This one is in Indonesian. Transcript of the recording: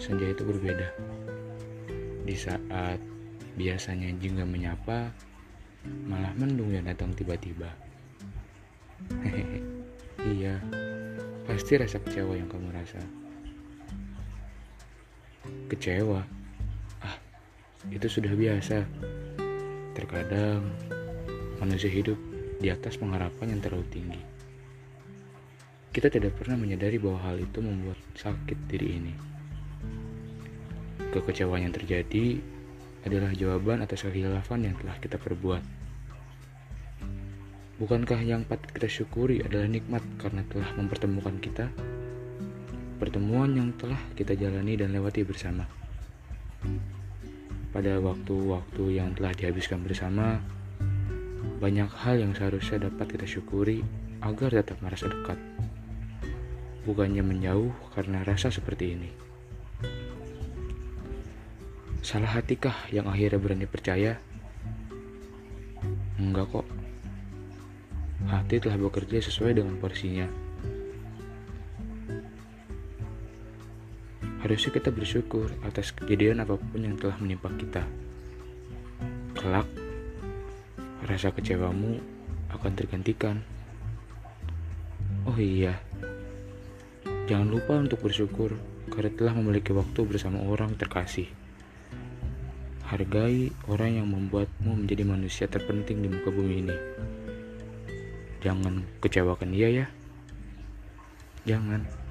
senja itu berbeda. Di saat biasanya jingga menyapa, malah mendung yang datang tiba-tiba. iya, pasti rasa kecewa yang kamu rasa. Kecewa? Ah, itu sudah biasa. Terkadang manusia hidup di atas pengharapan yang terlalu tinggi. Kita tidak pernah menyadari bahwa hal itu membuat sakit diri ini. Kekecewaan yang terjadi adalah jawaban atas kehilafan yang telah kita perbuat. Bukankah yang patut kita syukuri adalah nikmat karena telah mempertemukan kita? Pertemuan yang telah kita jalani dan lewati bersama. Pada waktu-waktu yang telah dihabiskan bersama, banyak hal yang seharusnya dapat kita syukuri agar tetap merasa dekat bukannya menjauh karena rasa seperti ini. Salah hatikah yang akhirnya berani percaya? Enggak kok. Hati telah bekerja sesuai dengan porsinya. Harusnya kita bersyukur atas kejadian apa pun yang telah menimpa kita. Kelak, rasa kecewamu akan tergantikan. Oh iya, Jangan lupa untuk bersyukur karena telah memiliki waktu bersama orang terkasih. Hargai orang yang membuatmu menjadi manusia terpenting di muka bumi ini. Jangan kecewakan dia ya. Jangan.